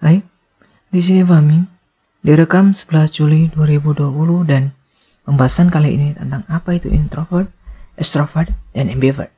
Hai, di sini Fahmi. Direkam 11 Juli 2020 dan pembahasan kali ini tentang apa itu introvert, extrovert, dan ambivert.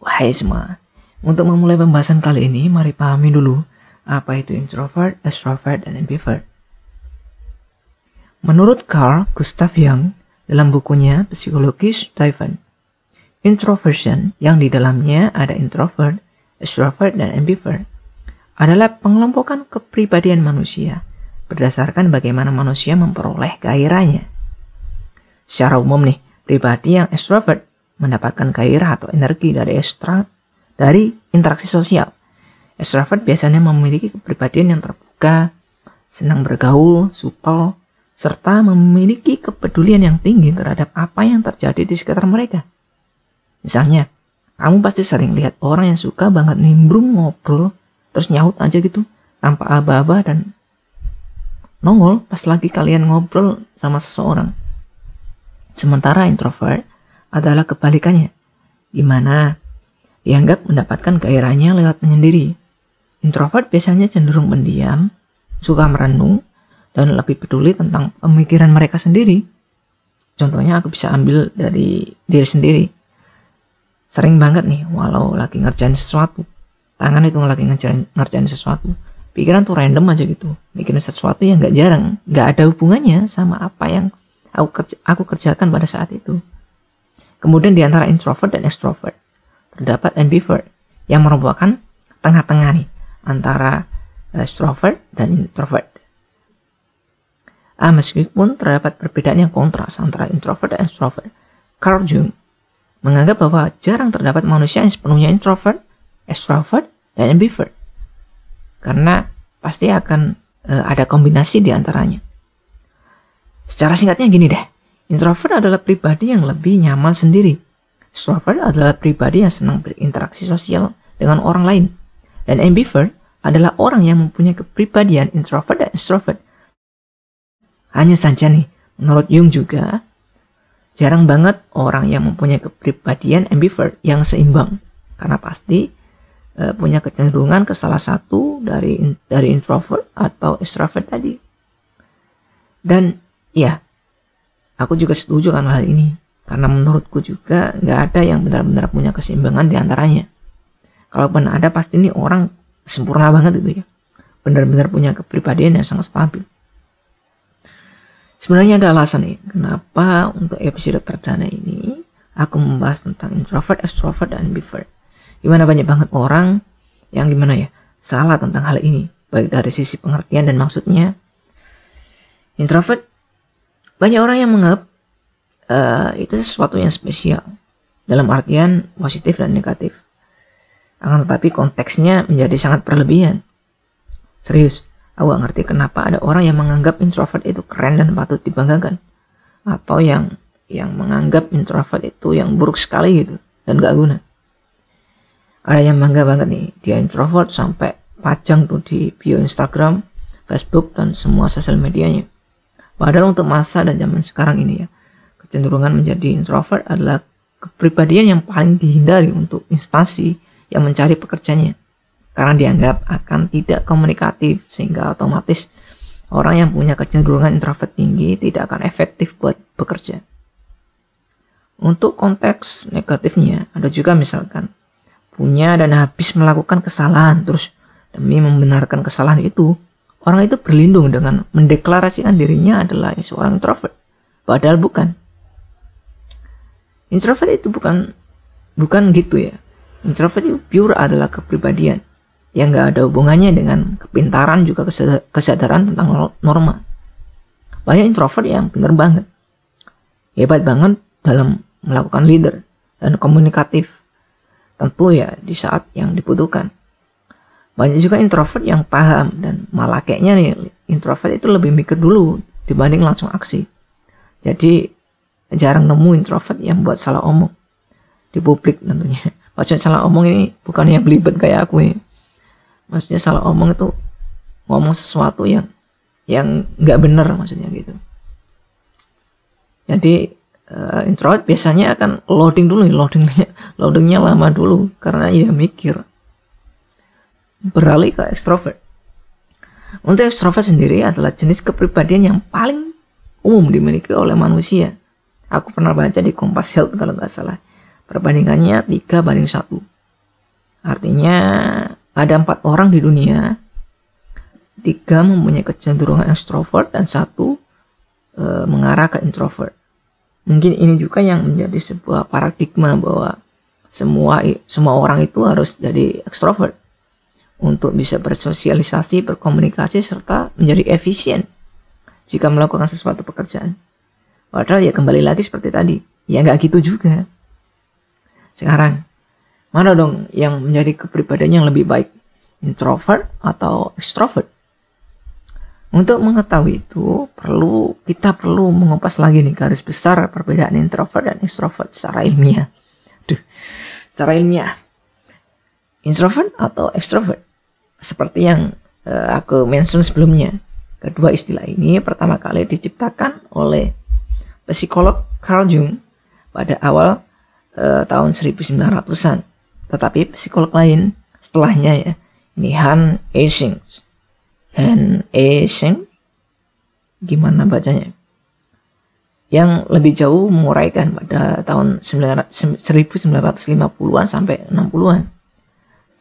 Wahai semua, untuk memulai pembahasan kali ini, mari pahami dulu apa itu introvert, extrovert, dan ambivert. Menurut Carl Gustav Jung dalam bukunya Psikologis Driven, introversion yang di dalamnya ada introvert, extrovert, dan ambivert adalah pengelompokan kepribadian manusia berdasarkan bagaimana manusia memperoleh gairahnya. Secara umum nih, pribadi yang extrovert mendapatkan gairah atau energi dari ekstra dari interaksi sosial. Extrovert biasanya memiliki kepribadian yang terbuka, senang bergaul, supel, serta memiliki kepedulian yang tinggi terhadap apa yang terjadi di sekitar mereka. Misalnya, kamu pasti sering lihat orang yang suka banget nimbrung ngobrol, terus nyaut aja gitu, tanpa aba-aba dan nongol pas lagi kalian ngobrol sama seseorang. Sementara introvert adalah kebalikannya, di mana dianggap mendapatkan gairahnya lewat menyendiri. Introvert biasanya cenderung pendiam, suka merenung, dan lebih peduli tentang pemikiran mereka sendiri. Contohnya aku bisa ambil dari diri sendiri. Sering banget nih, walau lagi ngerjain sesuatu, tangan itu lagi ngerjain, ngerjain sesuatu, pikiran tuh random aja gitu, mikirin sesuatu yang gak jarang, gak ada hubungannya sama apa yang aku, kerja, aku kerjakan pada saat itu. Kemudian di antara introvert dan extrovert, terdapat ambivert yang merupakan tengah-tengah nih antara extrovert dan introvert. Ah, meskipun terdapat perbedaan yang kontras antara introvert dan extrovert, Carl Jung menganggap bahwa jarang terdapat manusia yang sepenuhnya introvert, extrovert, dan ambivert. Karena pasti akan uh, ada kombinasi di antaranya. Secara singkatnya gini deh, introvert adalah pribadi yang lebih nyaman sendiri. Extrovert adalah pribadi yang senang berinteraksi sosial dengan orang lain. Dan ambivert adalah orang yang mempunyai kepribadian introvert dan extrovert hanya saja nih, menurut Jung juga, jarang banget orang yang mempunyai kepribadian ambivert yang seimbang. Karena pasti e, punya kecenderungan ke salah satu dari dari introvert atau extrovert tadi. Dan ya, aku juga setuju kan hal ini. Karena menurutku juga nggak ada yang benar-benar punya keseimbangan di antaranya. Kalaupun ada pasti ini orang sempurna banget itu ya. Benar-benar punya kepribadian yang sangat stabil. Sebenarnya ada alasan nih, kenapa untuk episode perdana ini aku membahas tentang introvert, extrovert, dan ambivert. Gimana banyak banget orang yang gimana ya, salah tentang hal ini, baik dari sisi pengertian dan maksudnya. Introvert, banyak orang yang menganggap uh, itu sesuatu yang spesial, dalam artian positif dan negatif. Akan tetapi konteksnya menjadi sangat berlebihan. Serius, Aku gak ngerti kenapa ada orang yang menganggap introvert itu keren dan patut dibanggakan. Atau yang yang menganggap introvert itu yang buruk sekali gitu dan gak guna. Ada yang bangga banget nih, dia introvert sampai pajang tuh di bio Instagram, Facebook, dan semua sosial medianya. Padahal untuk masa dan zaman sekarang ini ya, kecenderungan menjadi introvert adalah kepribadian yang paling dihindari untuk instansi yang mencari pekerjaannya karena dianggap akan tidak komunikatif sehingga otomatis orang yang punya kecenderungan introvert tinggi tidak akan efektif buat bekerja. Untuk konteks negatifnya ada juga misalkan punya dan habis melakukan kesalahan terus demi membenarkan kesalahan itu orang itu berlindung dengan mendeklarasikan dirinya adalah seorang introvert padahal bukan. Introvert itu bukan bukan gitu ya. Introvert itu pure adalah kepribadian yang gak ada hubungannya dengan kepintaran juga kesadaran tentang norma. Banyak introvert yang bener banget. Hebat banget dalam melakukan leader dan komunikatif. Tentu ya di saat yang dibutuhkan. Banyak juga introvert yang paham dan malah kayaknya nih introvert itu lebih mikir dulu dibanding langsung aksi. Jadi jarang nemu introvert yang buat salah omong di publik tentunya. Maksudnya salah omong ini bukan yang belibet kayak aku ini maksudnya salah omong itu ngomong sesuatu yang yang nggak benar maksudnya gitu. Jadi uh, introvert biasanya akan loading dulu loadingnya loadingnya lama dulu karena ia mikir. Beralih ke ekstrovert untuk ekstrovert sendiri adalah jenis kepribadian yang paling umum dimiliki oleh manusia. Aku pernah baca di Kompas Health kalau nggak salah. Perbandingannya 3 banding 1 artinya ada empat orang di dunia tiga mempunyai kecenderungan ekstrovert dan satu e, mengarah ke introvert Mungkin ini juga yang menjadi sebuah paradigma bahwa semua semua orang itu harus jadi ekstrovert untuk bisa bersosialisasi, berkomunikasi serta menjadi efisien jika melakukan sesuatu pekerjaan. Padahal ya kembali lagi seperti tadi, ya nggak gitu juga. Sekarang, mana dong yang menjadi kepribadian yang lebih baik? Introvert atau extrovert? Untuk mengetahui itu, perlu kita perlu mengupas lagi nih garis besar perbedaan introvert dan extrovert secara ilmiah. Duh, secara ilmiah. Introvert atau extrovert? Seperti yang uh, aku mention sebelumnya, kedua istilah ini pertama kali diciptakan oleh psikolog Carl Jung pada awal uh, tahun 1900-an. Tetapi psikolog lain setelahnya ya, ini Han Eysenck and Asian gimana bacanya yang lebih jauh menguraikan pada tahun 1950-an sampai 60-an.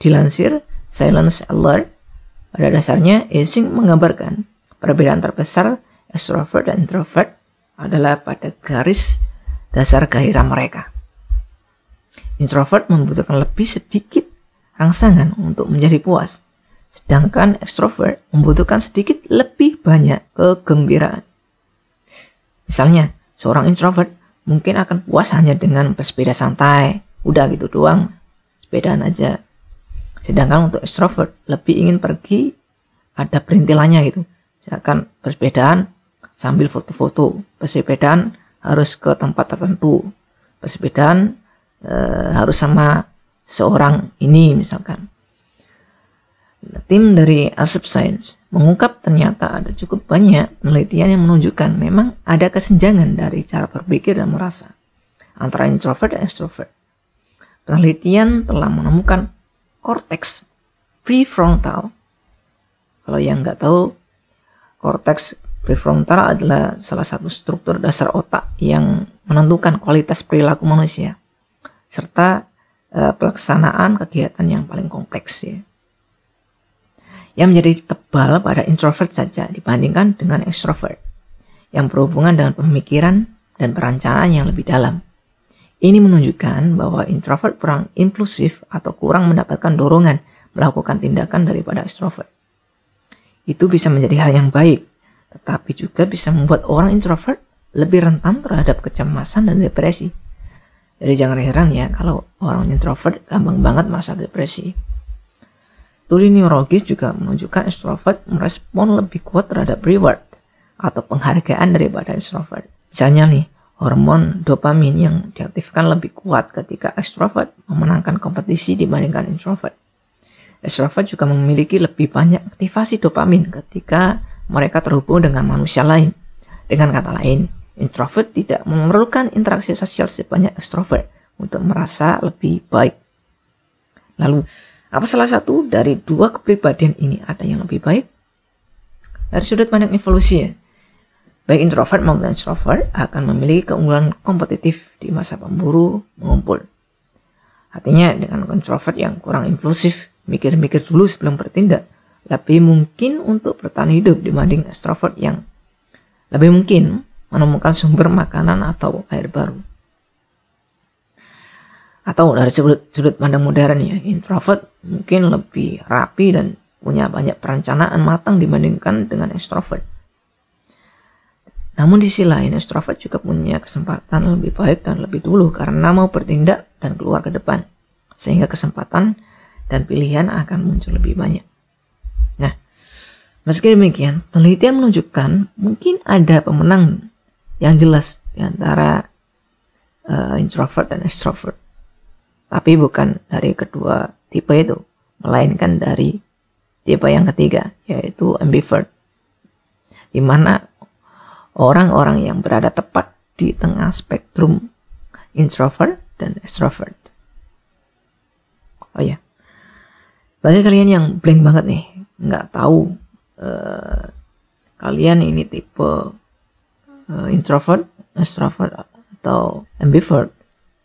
Dilansir Silence Alert, pada dasarnya Ising menggambarkan perbedaan terbesar extrovert dan introvert adalah pada garis dasar gairah mereka. Introvert membutuhkan lebih sedikit rangsangan untuk menjadi puas, Sedangkan ekstrovert membutuhkan sedikit lebih banyak kegembiraan. Misalnya, seorang introvert mungkin akan puas hanya dengan bersepeda santai. Udah gitu doang, sepedaan aja. Sedangkan untuk ekstrovert lebih ingin pergi ada perintilannya gitu. Misalkan bersepedaan sambil foto-foto. Bersepedaan harus ke tempat tertentu. Bersepedaan e, harus sama seorang ini misalkan. Tim dari Asep Science mengungkap ternyata ada cukup banyak penelitian yang menunjukkan memang ada kesenjangan dari cara berpikir dan merasa antara introvert dan extrovert. Penelitian telah menemukan korteks prefrontal. Kalau yang nggak tahu, korteks prefrontal adalah salah satu struktur dasar otak yang menentukan kualitas perilaku manusia serta uh, pelaksanaan kegiatan yang paling kompleks ya yang menjadi tebal pada introvert saja dibandingkan dengan extrovert yang berhubungan dengan pemikiran dan perencanaan yang lebih dalam. Ini menunjukkan bahwa introvert kurang inklusif atau kurang mendapatkan dorongan melakukan tindakan daripada extrovert. Itu bisa menjadi hal yang baik, tetapi juga bisa membuat orang introvert lebih rentan terhadap kecemasan dan depresi. Jadi jangan heran ya kalau orang introvert gampang banget merasa depresi. Studi neurologis juga menunjukkan extrovert merespon lebih kuat terhadap reward atau penghargaan daripada extrovert. Misalnya nih, hormon dopamin yang diaktifkan lebih kuat ketika extrovert memenangkan kompetisi dibandingkan introvert. Extrovert juga memiliki lebih banyak aktivasi dopamin ketika mereka terhubung dengan manusia lain. Dengan kata lain, introvert tidak memerlukan interaksi sosial sebanyak extrovert untuk merasa lebih baik. Lalu, apa salah satu dari dua kepribadian ini ada yang lebih baik? Dari sudut pandang evolusi ya, baik introvert maupun extrovert akan memiliki keunggulan kompetitif di masa pemburu mengumpul. Artinya dengan introvert yang kurang impulsif, mikir-mikir dulu sebelum bertindak, lebih mungkin untuk bertahan hidup dibanding extrovert yang lebih mungkin menemukan sumber makanan atau air baru atau dari sudut, sudut pandang modern ya introvert mungkin lebih rapi dan punya banyak perencanaan matang dibandingkan dengan extrovert. Namun di sisi lain extrovert juga punya kesempatan lebih baik dan lebih dulu karena mau bertindak dan keluar ke depan sehingga kesempatan dan pilihan akan muncul lebih banyak. Nah, meski demikian, penelitian menunjukkan mungkin ada pemenang yang jelas di antara uh, introvert dan extrovert tapi bukan dari kedua tipe itu, melainkan dari tipe yang ketiga, yaitu ambivert. di mana orang-orang yang berada tepat di tengah spektrum introvert dan extrovert. Oh ya, bagi kalian yang blank banget nih, nggak tahu uh, kalian ini tipe uh, introvert, extrovert atau ambivert,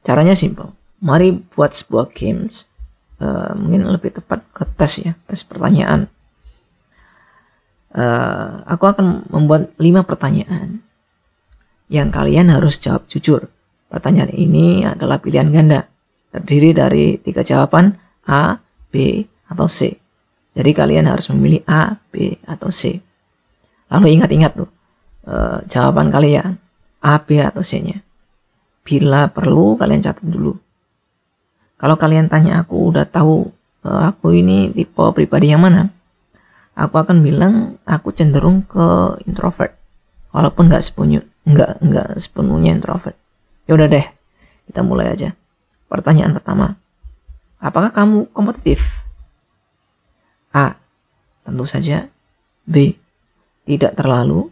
caranya simple. Mari buat sebuah games, uh, mungkin lebih tepat ke tes ya, tes pertanyaan uh, aku akan membuat lima pertanyaan yang kalian harus jawab jujur. Pertanyaan ini adalah pilihan ganda, terdiri dari tiga jawaban A, B, atau C. Jadi kalian harus memilih A, B, atau C. Lalu ingat-ingat tuh uh, jawaban kalian A, B, atau C-nya. Bila perlu kalian catat dulu. Kalau kalian tanya aku udah tahu uh, aku ini tipe pribadi yang mana, aku akan bilang aku cenderung ke introvert. Walaupun nggak sepenuhnya nggak nggak sepenuhnya introvert. Ya udah deh kita mulai aja. Pertanyaan pertama apakah kamu kompetitif? A tentu saja. B tidak terlalu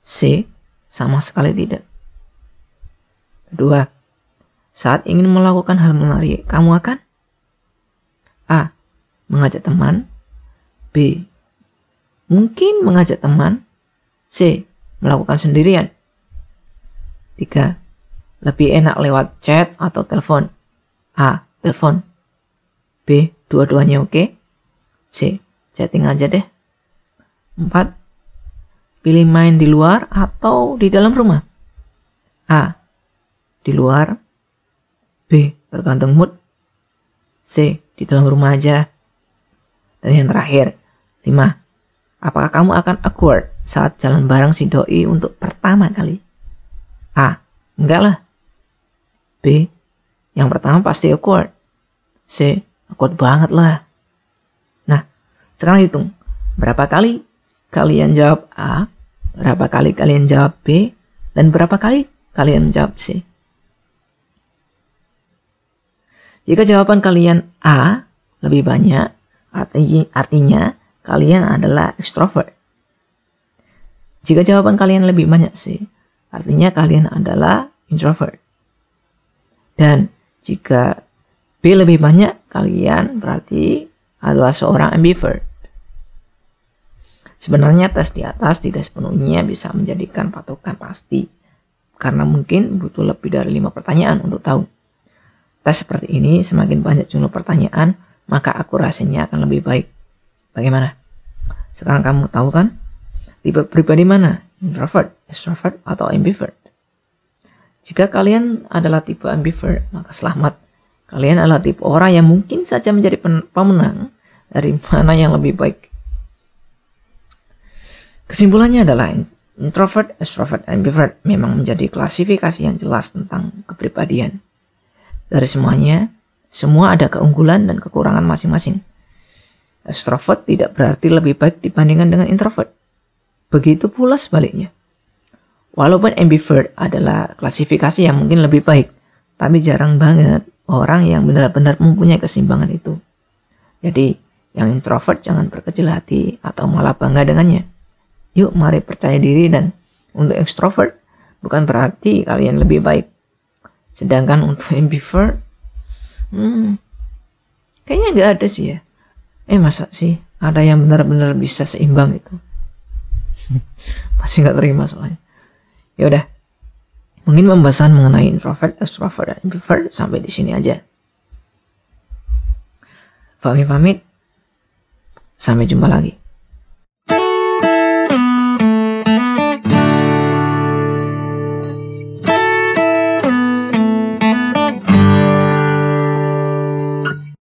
C sama sekali tidak kedua saat ingin melakukan hal menarik kamu akan A mengajak teman B. Mungkin mengajak teman. C. Melakukan sendirian. 3. Lebih enak lewat chat atau telepon. A. Telepon. B. Dua-duanya oke. C. Chatting aja deh. 4. Pilih main di luar atau di dalam rumah. A. Di luar. B. Tergantung mood. C. Di dalam rumah aja. Dan yang terakhir, 5. Apakah kamu akan awkward saat jalan bareng si doi untuk pertama kali? A. Enggak lah. B. Yang pertama pasti awkward. C. Awkward banget lah. Nah, sekarang hitung. Berapa kali kalian jawab A? Berapa kali kalian jawab B? Dan berapa kali kalian jawab C? Jika jawaban kalian A lebih banyak, artinya kalian adalah extrovert. Jika jawaban kalian lebih banyak sih, artinya kalian adalah introvert. Dan jika B lebih banyak, kalian berarti adalah seorang ambivert. Sebenarnya tes di atas tidak sepenuhnya bisa menjadikan patokan pasti, karena mungkin butuh lebih dari lima pertanyaan untuk tahu. Tes seperti ini semakin banyak jumlah pertanyaan, maka akurasinya akan lebih baik. Bagaimana? Sekarang kamu tahu kan? Tipe pribadi mana? Introvert, extrovert, atau ambivert? Jika kalian adalah tipe ambivert, maka selamat. Kalian adalah tipe orang yang mungkin saja menjadi pemenang dari mana yang lebih baik. Kesimpulannya adalah introvert, extrovert, ambivert memang menjadi klasifikasi yang jelas tentang kepribadian. Dari semuanya, semua ada keunggulan dan kekurangan masing-masing. Extrovert tidak berarti lebih baik dibandingkan dengan introvert. Begitu pula sebaliknya. Walaupun ambivert adalah klasifikasi yang mungkin lebih baik, tapi jarang banget orang yang benar-benar mempunyai keseimbangan itu. Jadi, yang introvert jangan berkecil hati atau malah bangga dengannya. Yuk mari percaya diri dan untuk extrovert bukan berarti kalian lebih baik. Sedangkan untuk ambivert, hmm, kayaknya nggak ada sih ya eh masa sih ada yang benar-benar bisa seimbang itu masih nggak terima soalnya ya udah mungkin pembahasan mengenai introvert, extrovert, dan ambivert sampai di sini aja. Fahmi pamit, sampai jumpa lagi.